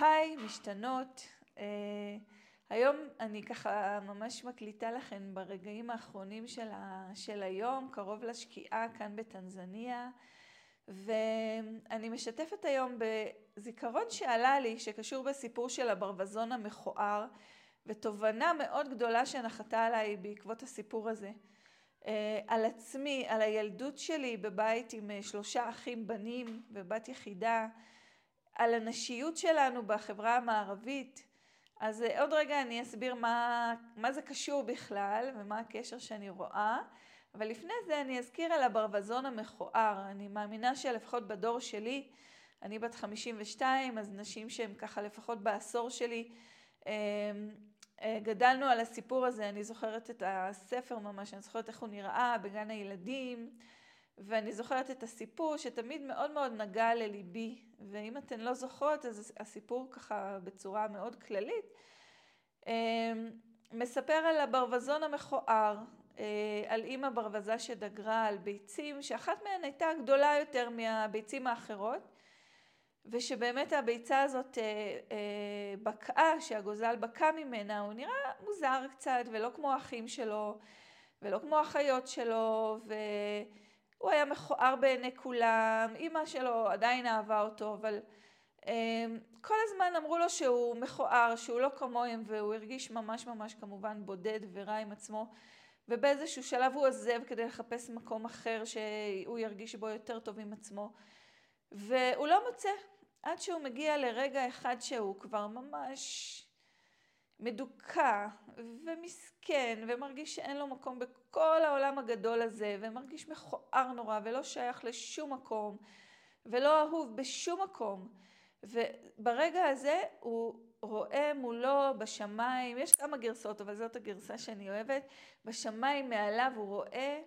היי, משתנות. Uh, היום אני ככה ממש מקליטה לכם ברגעים האחרונים של, ה, של היום, קרוב לשקיעה כאן בטנזניה, ואני משתפת היום בזיכרון שעלה לי, שקשור בסיפור של הברווזון המכוער, ותובנה מאוד גדולה שנחתה עליי בעקבות הסיפור הזה. Uh, על עצמי, על הילדות שלי בבית עם uh, שלושה אחים בנים ובת יחידה, על הנשיות שלנו בחברה המערבית. אז אה, עוד רגע אני אסביר מה, מה זה קשור בכלל ומה הקשר שאני רואה, אבל לפני זה אני אזכיר על הברווזון המכוער. אני מאמינה שלפחות בדור שלי, אני בת 52, אז נשים שהן ככה לפחות בעשור שלי, אמ, אה, גדלנו על הסיפור הזה, אני זוכרת את הספר ממש, אני זוכרת איך הוא נראה בגן הילדים. ואני זוכרת את הסיפור שתמיד מאוד מאוד נגע לליבי, ואם אתן לא זוכרות, אז הסיפור ככה בצורה מאוד כללית, אמ, מספר על הברווזון המכוער, אה, על אימא ברווזה שדגרה על ביצים, שאחת מהן הייתה גדולה יותר מהביצים האחרות, ושבאמת הביצה הזאת אה, אה, בקעה, שהגוזל בקע ממנה, הוא נראה מוזר קצת, ולא כמו האחים שלו, ולא כמו האחיות שלו, ו... הוא היה מכוער בעיני כולם, אימא שלו עדיין אהבה אותו, אבל um, כל הזמן אמרו לו שהוא מכוער, שהוא לא כמוהם, והוא הרגיש ממש ממש כמובן בודד ורע עם עצמו, ובאיזשהו שלב הוא עוזב כדי לחפש מקום אחר שהוא ירגיש בו יותר טוב עם עצמו, והוא לא מוצא, עד שהוא מגיע לרגע אחד שהוא כבר ממש מדוכא ומסכן ומרגיש שאין לו מקום בכל העולם הגדול הזה ומרגיש מכוער נורא ולא שייך לשום מקום ולא אהוב בשום מקום. וברגע הזה הוא רואה מולו בשמיים, יש כמה גרסאות אבל זאת הגרסה שאני אוהבת, בשמיים מעליו הוא רואה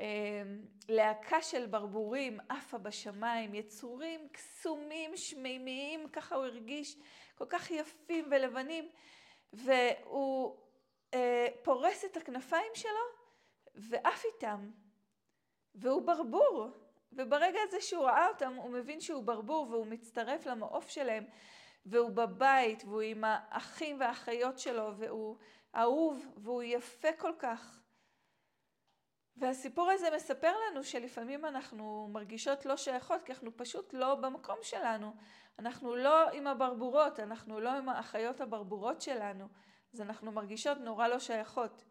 אה, להקה של ברבורים עפה בשמיים, יצורים קסומים, שמימיים, ככה הוא הרגיש כל כך יפים ולבנים, והוא אה, פורס את הכנפיים שלו ועף איתם, והוא ברבור, וברגע הזה שהוא ראה אותם הוא מבין שהוא ברבור והוא מצטרף למעוף שלהם, והוא בבית והוא עם האחים והאחיות שלו והוא אהוב והוא יפה כל כך. והסיפור הזה מספר לנו שלפעמים אנחנו מרגישות לא שייכות כי אנחנו פשוט לא במקום שלנו. אנחנו לא עם הברבורות, אנחנו לא עם האחיות הברבורות שלנו, אז אנחנו מרגישות נורא לא שייכות.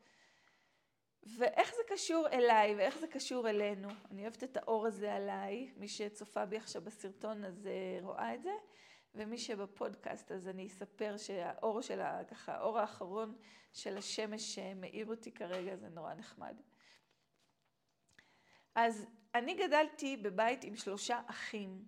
ואיך זה קשור אליי ואיך זה קשור אלינו? אני אוהבת את האור הזה עליי, מי שצופה בי עכשיו בסרטון אז אה, רואה את זה, ומי שבפודקאסט אז אני אספר שהאור של ה... ככה, האור האחרון של השמש מאיר אותי כרגע, זה נורא נחמד. אז אני גדלתי בבית עם שלושה אחים,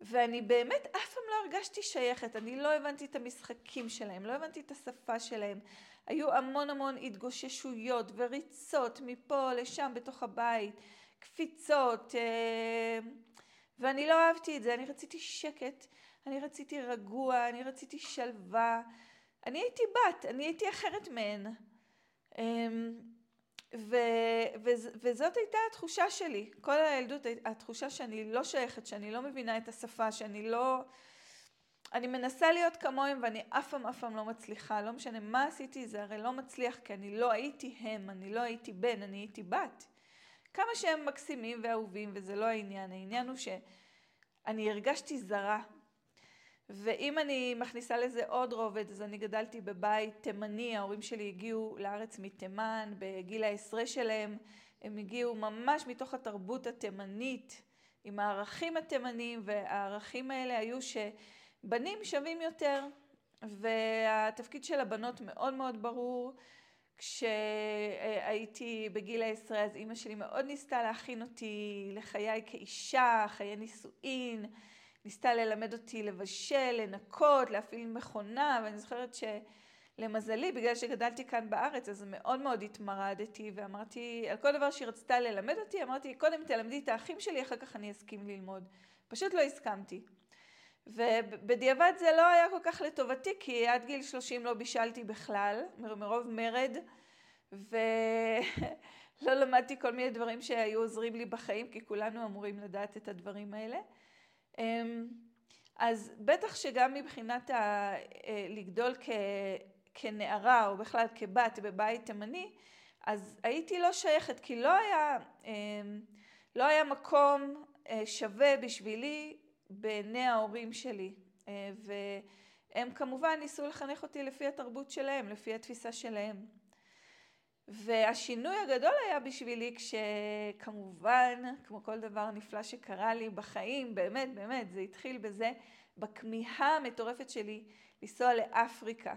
ואני באמת אף פעם לא הרגשתי שייכת, אני לא הבנתי את המשחקים שלהם, לא הבנתי את השפה שלהם. היו המון המון התגוששויות וריצות מפה לשם בתוך הבית, קפיצות, אה, ואני לא אהבתי את זה, אני רציתי שקט, אני רציתי רגוע, אני רציתי שלווה. אני הייתי בת, אני הייתי אחרת מהן. ו, ו, וזאת הייתה התחושה שלי, כל הילדות, התחושה שאני לא שייכת, שאני לא מבינה את השפה, שאני לא... אני מנסה להיות כמוהם ואני אף פעם אף פעם לא מצליחה, לא משנה מה עשיתי, זה הרי לא מצליח כי אני לא הייתי הם, אני לא הייתי בן, אני הייתי בת. כמה שהם מקסימים ואהובים וזה לא העניין, העניין הוא שאני הרגשתי זרה ואם אני מכניסה לזה עוד רובד, אז אני גדלתי בבית תימני, ההורים שלי הגיעו לארץ מתימן בגיל העשרה שלהם, הם הגיעו ממש מתוך התרבות התימנית, עם הערכים התימניים, והערכים האלה היו שבנים שווים יותר, והתפקיד של הבנות מאוד מאוד ברור. כשהייתי בגיל העשרה, אז אימא שלי מאוד ניסתה להכין אותי לחיי כאישה, חיי נישואין. ניסתה ללמד אותי לבשל, לנקות, להפעיל מכונה, ואני זוכרת שלמזלי, בגלל שגדלתי כאן בארץ, אז מאוד מאוד התמרדתי, ואמרתי, על כל דבר שהיא רצתה ללמד אותי, אמרתי, קודם תלמדי את האחים שלי, אחר כך אני אסכים ללמוד. פשוט לא הסכמתי. ובדיעבד זה לא היה כל כך לטובתי, כי עד גיל 30 לא בישלתי בכלל, מרוב מרד, ולא למדתי כל מיני דברים שהיו עוזרים לי בחיים, כי כולנו אמורים לדעת את הדברים האלה. אמ, אז בטח שגם מבחינת ה... אה, לגדול כ... כנערה או בכלל כבת בבית תימני, אז הייתי לא שייכת כי לא היה, אמ, לא היה מקום אה, שווה בשבילי בעיני ההורים שלי. אה, והם כמובן ניסו לחנך אותי לפי התרבות שלהם, לפי התפיסה שלהם. והשינוי הגדול היה בשבילי כשכמובן, כמו כל דבר נפלא שקרה לי בחיים, באמת, באמת, זה התחיל בזה, בכמיהה המטורפת שלי לנסוע לאפריקה.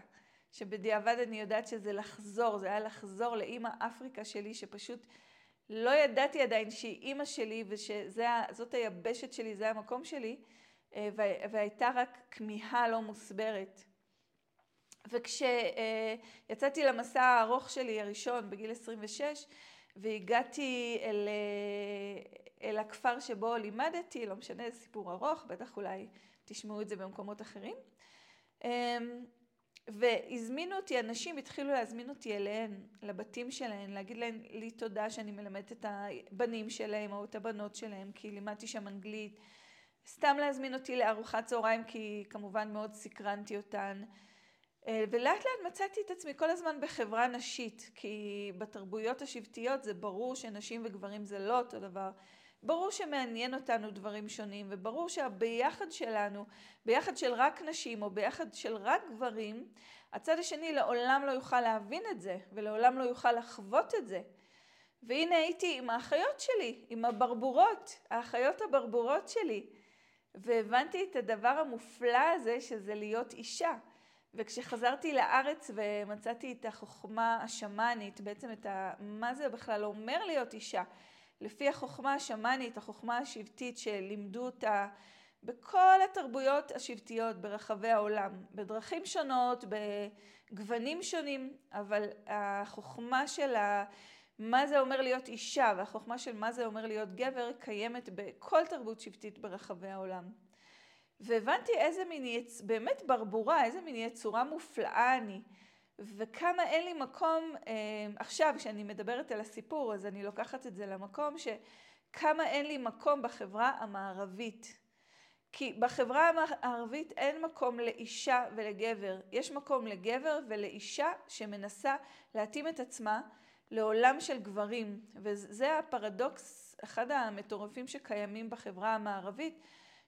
שבדיעבד אני יודעת שזה לחזור, זה היה לחזור לאימא אפריקה שלי, שפשוט לא ידעתי עדיין שהיא אימא שלי ושזאת היבשת שלי, זה המקום שלי, אה, והייתה רק כמיהה לא מוסברת. וכשיצאתי למסע הארוך שלי הראשון בגיל 26 והגעתי אל, אה, אל הכפר שבו לימדתי, לא משנה, זה סיפור ארוך, בטח אולי תשמעו את זה במקומות אחרים. אמ, והזמינו אותי, אנשים התחילו להזמין אותי אליהן, לבתים שלהן, להגיד להן לי תודה שאני מלמדת את הבנים שלהם או את הבנות שלהם, כי לימדתי שם אנגלית. סתם להזמין אותי לארוחת צהריים, כי כמובן מאוד סקרנתי אותן. אה, ולאט לאט מצאתי את עצמי כל הזמן בחברה נשית, כי בתרבויות השבטיות זה ברור שנשים וגברים זה לא אותו דבר. ברור שמעניין אותנו דברים שונים, וברור שהביחד שלנו, ביחד של רק נשים או ביחד של רק גברים, הצד השני לעולם לא יוכל להבין את זה, ולעולם לא יוכל לחוות את זה. והנה הייתי עם האחיות שלי, עם הברבורות, האחיות הברבורות שלי, והבנתי את הדבר המופלא הזה שזה להיות אישה. וכשחזרתי לארץ ומצאתי את החוכמה השמאנית, בעצם את ה... מה זה בכלל אומר להיות אישה, לפי החוכמה השמאנית, החוכמה השבטית שלימדו אותה בכל התרבויות השבטיות ברחבי העולם, בדרכים שונות, בגוונים שונים, אבל החוכמה של ה... מה זה אומר להיות אישה והחוכמה של מה זה אומר להיות גבר קיימת בכל תרבות שבטית ברחבי העולם. והבנתי איזה מין, יצ... באמת ברבורה, איזה מין יצורה מופלאה אני. וכמה אין לי מקום, אה, עכשיו כשאני מדברת על הסיפור אז אני לוקחת את זה למקום שכמה אין לי מקום בחברה המערבית. כי בחברה המערבית אין מקום לאישה ולגבר, יש מקום לגבר ולאישה שמנסה להתאים את עצמה לעולם של גברים, וזה הפרדוקס, אחד המטורפים שקיימים בחברה המערבית,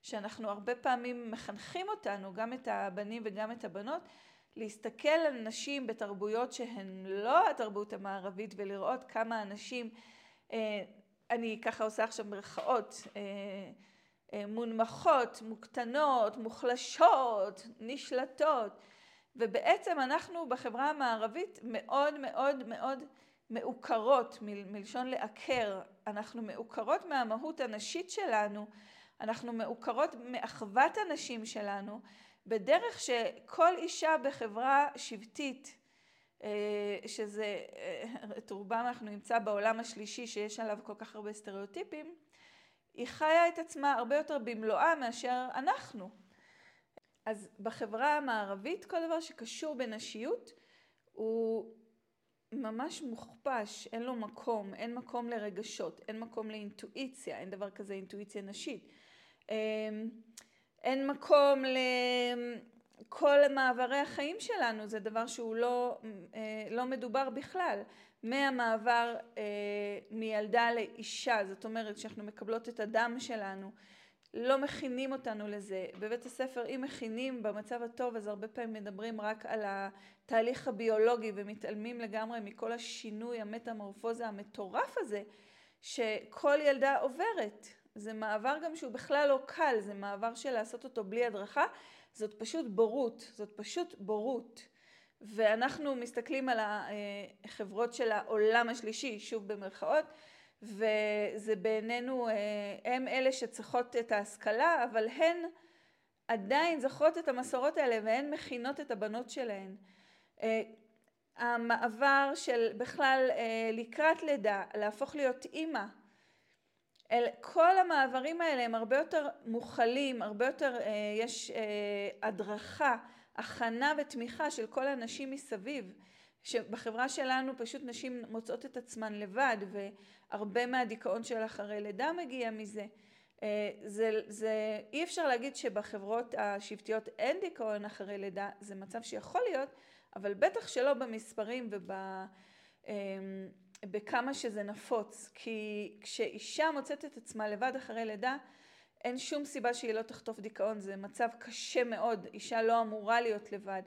שאנחנו הרבה פעמים מחנכים אותנו, גם את הבנים וגם את הבנות, להסתכל על נשים בתרבויות שהן לא התרבות המערבית ולראות כמה אנשים, אה, אני ככה עושה עכשיו מרכאות, אה, אה, מונמכות, מוקטנות, מוחלשות, נשלטות, ובעצם אנחנו בחברה המערבית מאוד מאוד מאוד מעוקרות, מלשון לעקר, אנחנו מעוקרות מהמהות הנשית שלנו, אנחנו מעוקרות מאחוות הנשים שלנו, בדרך שכל אישה בחברה שבטית, אה, שזה, אה, את רובם אנחנו נמצא בעולם השלישי שיש עליו כל כך הרבה סטריאוטיפים, היא חיה את עצמה הרבה יותר במלואה מאשר אנחנו. אז בחברה המערבית כל דבר שקשור בנשיות הוא ממש מוכפש, אין לו מקום, אין מקום לרגשות, אין מקום לאינטואיציה, אין דבר כזה אינטואיציה נשית. אמ, אין מקום לכל מעברי החיים שלנו, זה דבר שהוא לא, אה, לא מדובר בכלל. מהמעבר אה, מילדה לאישה, זאת אומרת שאנחנו מקבלות את הדם שלנו, לא מכינים אותנו לזה. בבית הספר אם מכינים במצב הטוב אז הרבה פעמים מדברים רק על התהליך הביולוגי ומתעלמים לגמרי מכל השינוי, המטמורפוזה המטורף הזה שכל ילדה עוברת. זה מעבר גם שהוא בכלל לא קל, זה מעבר של לעשות אותו בלי הדרכה, זאת פשוט בורות, זאת פשוט בורות. ואנחנו מסתכלים על החברות של העולם השלישי, שוב במרכאות, וזה בעינינו, אה, הם אלה שצריכות את ההשכלה, אבל הן עדיין זוכרות את המסורות האלה והן מכינות את הבנות שלהן. אה, המעבר של בכלל אה, לקראת לידה, להפוך להיות אימא, אל, כל המעברים האלה הם הרבה יותר מוכלים, הרבה יותר, אה, יש אה, הדרכה, הכנה ותמיכה של כל הנשים מסביב, שבחברה שלנו פשוט נשים מוצאות את עצמן לבד והרבה מהדיכאון של אחרי לידה מגיע מזה. זה, זה, אי אפשר להגיד שבחברות השבטיות אין דיכאון אחרי לידה, זה מצב שיכול להיות, אבל בטח שלא במספרים ובכמה שזה נפוץ. כי כשאישה מוצאת את עצמה לבד אחרי לידה, אין שום סיבה שהיא לא תחטוף דיכאון, זה מצב קשה מאוד, אישה לא אמורה להיות לבד.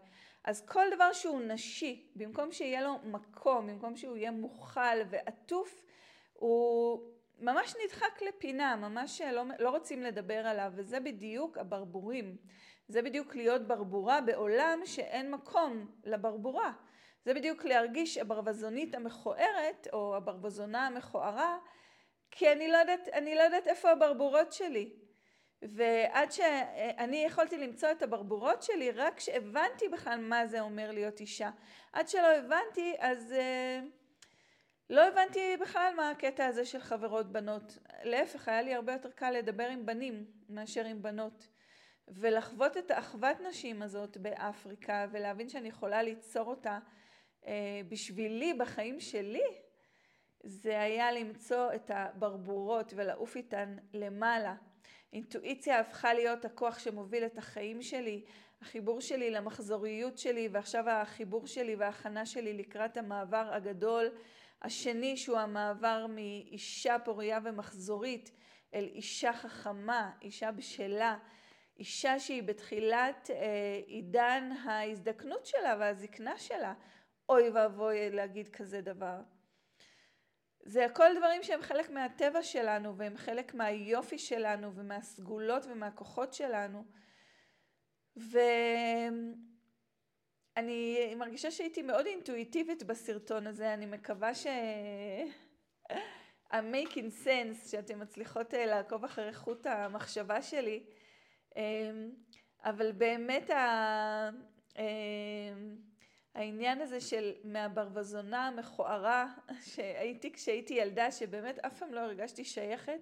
אז כל דבר שהוא נשי, במקום שיהיה לו מקום, במקום שהוא יהיה מוכל ועטוף, הוא ממש נדחק לפינה, ממש לא, לא רוצים לדבר עליו, וזה בדיוק הברבורים. זה בדיוק להיות ברבורה בעולם שאין מקום לברבורה. זה בדיוק להרגיש הברווזונית המכוערת, או הברווזונה המכוערה, כי אני לא יודעת, אני לא יודעת איפה הברבורות שלי. ועד שאני יכולתי למצוא את הברבורות שלי, רק כשהבנתי בכלל מה זה אומר להיות אישה. עד שלא הבנתי, אז uh, לא הבנתי בכלל מה הקטע הזה של חברות בנות. להפך, היה לי הרבה יותר קל לדבר עם בנים מאשר עם בנות. ולחוות את האחוות נשים הזאת באפריקה, ולהבין שאני יכולה ליצור אותה בשבילי, בחיים שלי, זה היה למצוא את הברבורות ולעוף איתן למעלה. אינטואיציה הפכה להיות הכוח שמוביל את החיים שלי, החיבור שלי למחזוריות שלי ועכשיו החיבור שלי וההכנה שלי לקראת המעבר הגדול השני שהוא המעבר מאישה פוריה ומחזורית אל אישה חכמה, אישה בשלה, אישה שהיא בתחילת אה, עידן ההזדקנות שלה והזקנה שלה. אוי ואבוי להגיד כזה דבר. זה הכל דברים שהם חלק מהטבע שלנו והם חלק מהיופי שלנו ומהסגולות ומהכוחות שלנו. ואני מרגישה שהייתי מאוד אינטואיטיבית בסרטון הזה, אני מקווה ש... ה-making sense, שאתן מצליחות אה, לעקוב אחרי חוט המחשבה שלי, אמ, אבל באמת ה... אמ, העניין הזה של מהברווזונה המכוערה שהייתי כשהייתי ילדה, שבאמת אף פעם לא הרגשתי שייכת,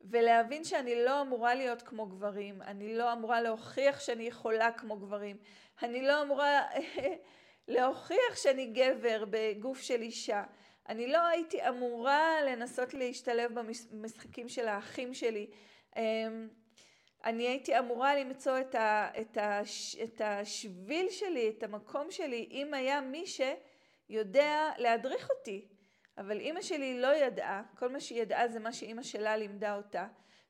ולהבין שאני לא אמורה להיות כמו גברים, אני לא אמורה להוכיח שאני יכולה כמו גברים, אני לא אמורה להוכיח שאני גבר בגוף של אישה, אני לא הייתי אמורה לנסות להשתלב במשחקים של האחים שלי. אני הייתי אמורה למצוא את, ה, את, ה, את השביל שלי, את המקום שלי, אם היה מי שיודע להדריך אותי. אבל אימא שלי לא ידעה, כל מה שהיא ידעה זה מה שאימא שלה לימדה אותה,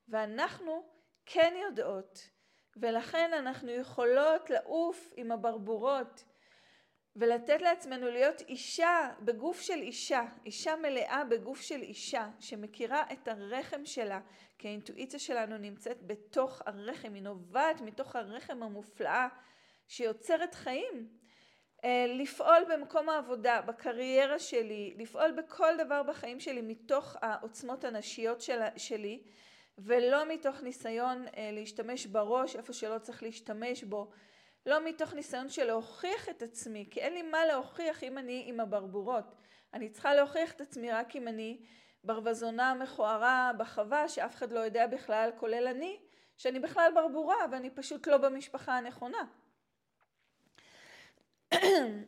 ואנחנו כן יודעות, ולכן אנחנו יכולות לעוף עם הברבורות. ולתת לעצמנו להיות אישה בגוף של אישה, אישה מלאה בגוף של אישה, שמכירה את הרחם שלה, כי האינטואיציה שלנו נמצאת בתוך הרחם, היא נובעת מתוך הרחם המופלאה שיוצרת חיים. אה, לפעול במקום העבודה, בקריירה שלי, לפעול בכל דבר בחיים שלי מתוך העוצמות הנשיות שלי, ולא מתוך ניסיון אה, להשתמש בראש איפה שלא צריך להשתמש בו. לא מתוך ניסיון של להוכיח את עצמי, כי אין לי מה להוכיח אם אני עם הברבורות. אני צריכה להוכיח את עצמי רק אם אני ברווזונה מכוערה בחווה, שאף אחד לא יודע בכלל, כולל אני, שאני בכלל ברבורה ואני פשוט לא במשפחה הנכונה.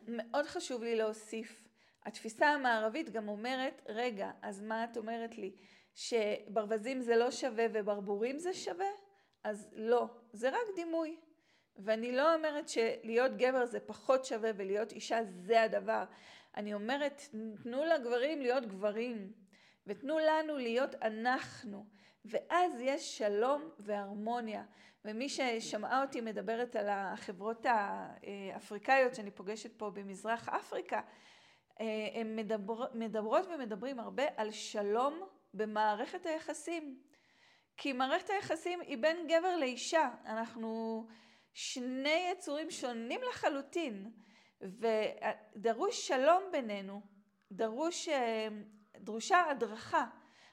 מאוד חשוב לי להוסיף. התפיסה המערבית גם אומרת, רגע, אז מה את אומרת לי? שברווזים זה לא שווה וברבורים זה שווה? אז לא, זה רק דימוי. ואני לא אומרת שלהיות גבר זה פחות שווה ולהיות אישה זה הדבר. אני אומרת, תנו לגברים להיות גברים, ותנו לנו להיות אנחנו, ואז יש שלום והרמוניה. ומי ששמעה אותי מדברת על החברות האפריקאיות שאני פוגשת פה במזרח אפריקה, הן מדבר, מדברות ומדברים הרבה על שלום במערכת היחסים. כי מערכת היחסים היא בין גבר לאישה. אנחנו שני יצורים שונים לחלוטין, ודרוש שלום בינינו, דרוש, אה, דרושה הדרכה.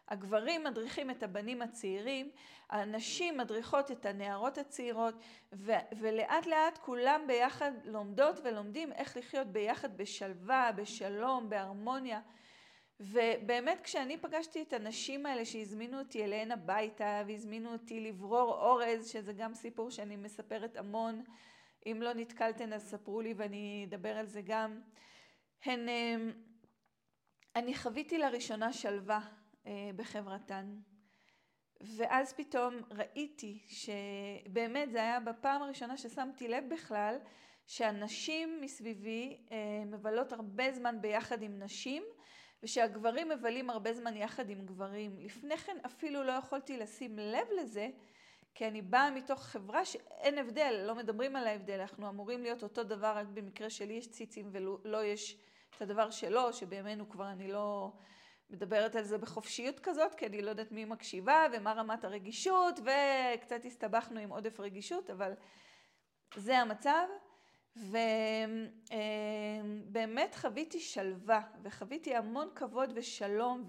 הגברים מדריכים את הבנים הצעירים, הנשים מדריכות את הנערות הצעירות, ו- ולאט לאט כולם ביחד לומדות ולומדים איך לחיות ביחד בשלווה, בשלום, בהרמוניה. ובאמת כשאני פגשתי את הנשים האלה שהזמינו אותי אליהן הביתה והזמינו אותי לברור אורז, שזה גם סיפור שאני מספרת המון, אם לא נתקלתן אז ספרו לי ואני אדבר על זה גם. הן, אמ, אני חוויתי לראשונה שלווה אה, בחברתן. ואז פתאום ראיתי שבאמת זה היה בפעם הראשונה ששמתי לב בכלל שהנשים מסביבי אה, מבלות הרבה זמן ביחד עם נשים ושהגברים מבלים הרבה זמן יחד עם גברים. לפני כן אפילו לא יכולתי לשים לב לזה כי אני באה מתוך חברה שאין הבדל, לא מדברים על ההבדל, אנחנו אמורים להיות אותו דבר רק במקרה שלי יש ציצים ולא לא יש את הדבר שלו, שבימינו כבר אני לא מדברת על זה בחופשיות כזאת, כי אני לא יודעת מי מקשיבה ומה רמת הרגישות, וקצת הסתבכנו עם עודף רגישות, אבל זה המצב. ובאמת חוויתי שלווה, וחוויתי המון כבוד ושלום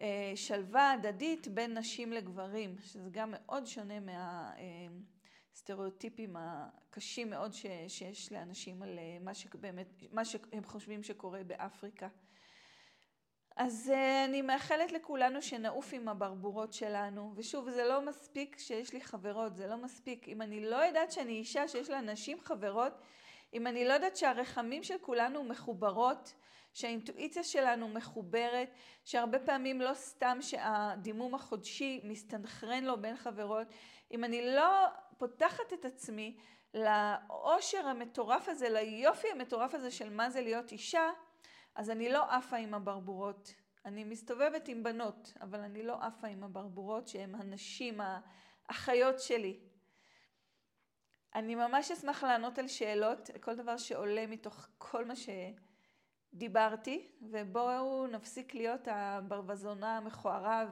ושלווה הדדית בין נשים לגברים, שזה גם מאוד שונה מהסטריאוטיפים הקשים מאוד שיש לאנשים על מה שהם חושבים שקורה באפריקה. אז uh, אני מאחלת לכולנו שנעוף עם הברבורות שלנו, ושוב, זה לא מספיק שיש לי חברות, זה לא מספיק. אם אני לא יודעת שאני אישה שיש לה נשים חברות, אם אני לא יודעת שהרחמים של כולנו מחוברות, שהאינטואיציה שלנו מחוברת, שהרבה פעמים לא סתם שהדימום החודשי מסתנכרן לו בין חברות, אם אני לא פותחת את עצמי לאושר המטורף הזה, ליופי המטורף הזה של מה זה להיות אישה, אז אני לא עפה עם הברבורות. אני מסתובבת עם בנות, אבל אני לא עפה עם הברבורות שהן הנשים, האחיות שלי. אני ממש אשמח לענות על שאלות, כל דבר שעולה מתוך כל מה שדיברתי, ובואו נפסיק להיות הברווזונה המכוערה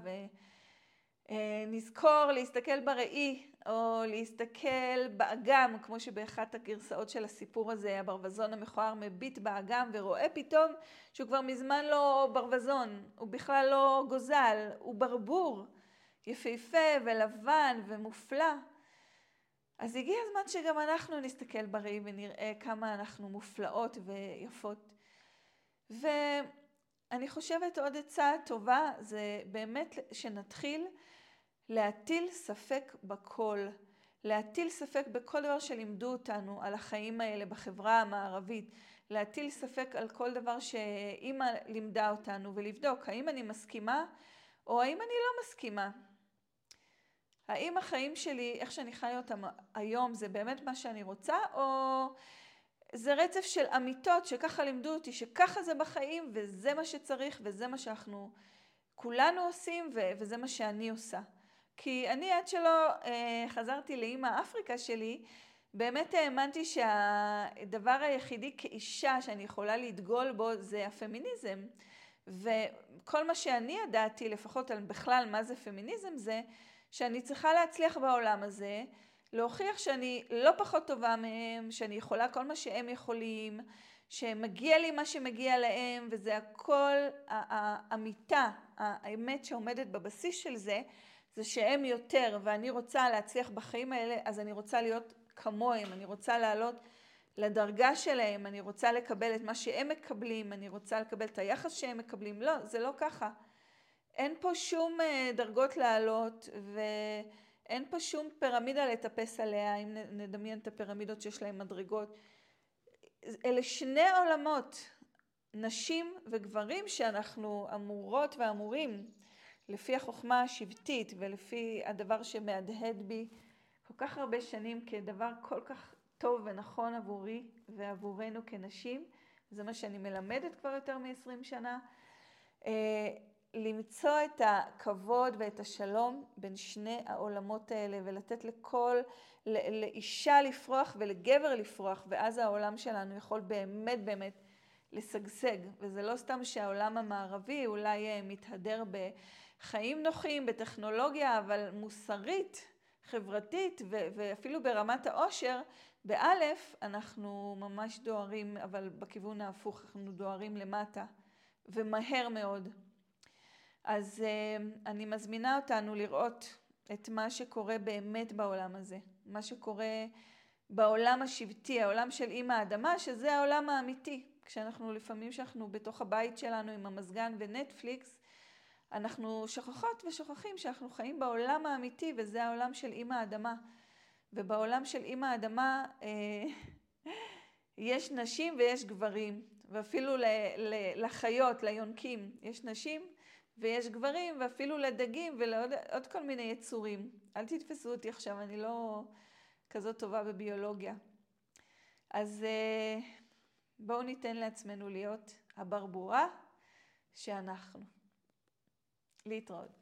ונזכור להסתכל בראי או להסתכל באגם, כמו שבאחת הגרסאות של הסיפור הזה, הברווזון המכוער מביט באגם ורואה פתאום שהוא כבר מזמן לא ברווזון, הוא בכלל לא גוזל, הוא ברבור, יפהפה ולבן ומופלא. אז הגיע הזמן שגם אנחנו נסתכל בראי ונראה כמה אנחנו מופלאות ויפות. ואני חושבת עוד עצה טובה זה באמת שנתחיל להטיל ספק בכל, להטיל ספק בכל דבר שלימדו אותנו על החיים האלה בחברה המערבית, להטיל ספק על כל דבר שאימא לימדה אותנו ולבדוק האם אני מסכימה או האם אני לא מסכימה. האם החיים שלי, איך שאני חיה אותם היום, זה באמת מה שאני רוצה, או זה רצף של אמיתות שככה לימדו אותי, שככה זה בחיים וזה מה שצריך וזה מה שאנחנו כולנו עושים וזה מה שאני עושה. כי אני עד שלא אה, חזרתי לאימא אפריקה שלי, באמת האמנתי שהדבר היחידי כאישה שאני יכולה לדגול בו זה הפמיניזם. וכל מה שאני ידעתי, לפחות על בכלל מה זה פמיניזם, זה שאני צריכה להצליח בעולם הזה, להוכיח שאני לא פחות טובה מהם, שאני יכולה כל מה שהם יכולים, שמגיע לי מה שמגיע להם, וזה הכל האמיתה, האמת שעומדת בבסיס של זה, זה שהם יותר ואני רוצה להצליח בחיים האלה, אז אני רוצה להיות כמוהם, אני רוצה לעלות לדרגה שלהם, אני רוצה לקבל את מה שהם מקבלים, אני רוצה לקבל את היחס שהם מקבלים. לא, זה לא ככה. אין פה שום אה, דרגות לעלות ואין פה שום פירמידה לטפס עליה, אם נדמיין את הפירמידות שיש להן מדרגות. אלה שני עולמות, נשים וגברים שאנחנו אמורות ואמורים לפי החוכמה השבטית ולפי הדבר שמהדהד בי כל כך הרבה שנים כדבר כל כך טוב ונכון עבורי ועבורנו כנשים, זה מה שאני מלמדת כבר יותר מ-20 שנה, אה, למצוא את הכבוד ואת השלום בין שני העולמות האלה ולתת לכל, לאישה לפרוח ולגבר לפרוח, ואז העולם שלנו יכול באמת באמת לשגשג. וזה לא סתם שהעולם המערבי אולי אה, מתהדר ב... חיים נוחים, בטכנולוגיה, אבל מוסרית, חברתית ו- ואפילו ברמת העושר, באלף אנחנו ממש דוהרים, אבל בכיוון ההפוך, אנחנו דוהרים למטה, ומהר מאוד. אז uh, אני מזמינה אותנו לראות את מה שקורה באמת בעולם הזה, מה שקורה בעולם השבטי, העולם של אימא האדמה, שזה העולם האמיתי. כשאנחנו לפעמים, כשאנחנו בתוך הבית שלנו עם המזגן ונטפליקס, אנחנו שוכחות ושוכחים שאנחנו חיים בעולם האמיתי וזה העולם של אימא האדמה. ובעולם של אימא האדמה אה, יש נשים ויש גברים, ואפילו לחיות, ליונקים, יש נשים ויש גברים, ואפילו לדגים ולעוד כל מיני יצורים. אל תתפסו אותי עכשיו, אני לא כזאת טובה בביולוגיה. אז אה, בואו ניתן לעצמנו להיות הברבורה שאנחנו. להתראות.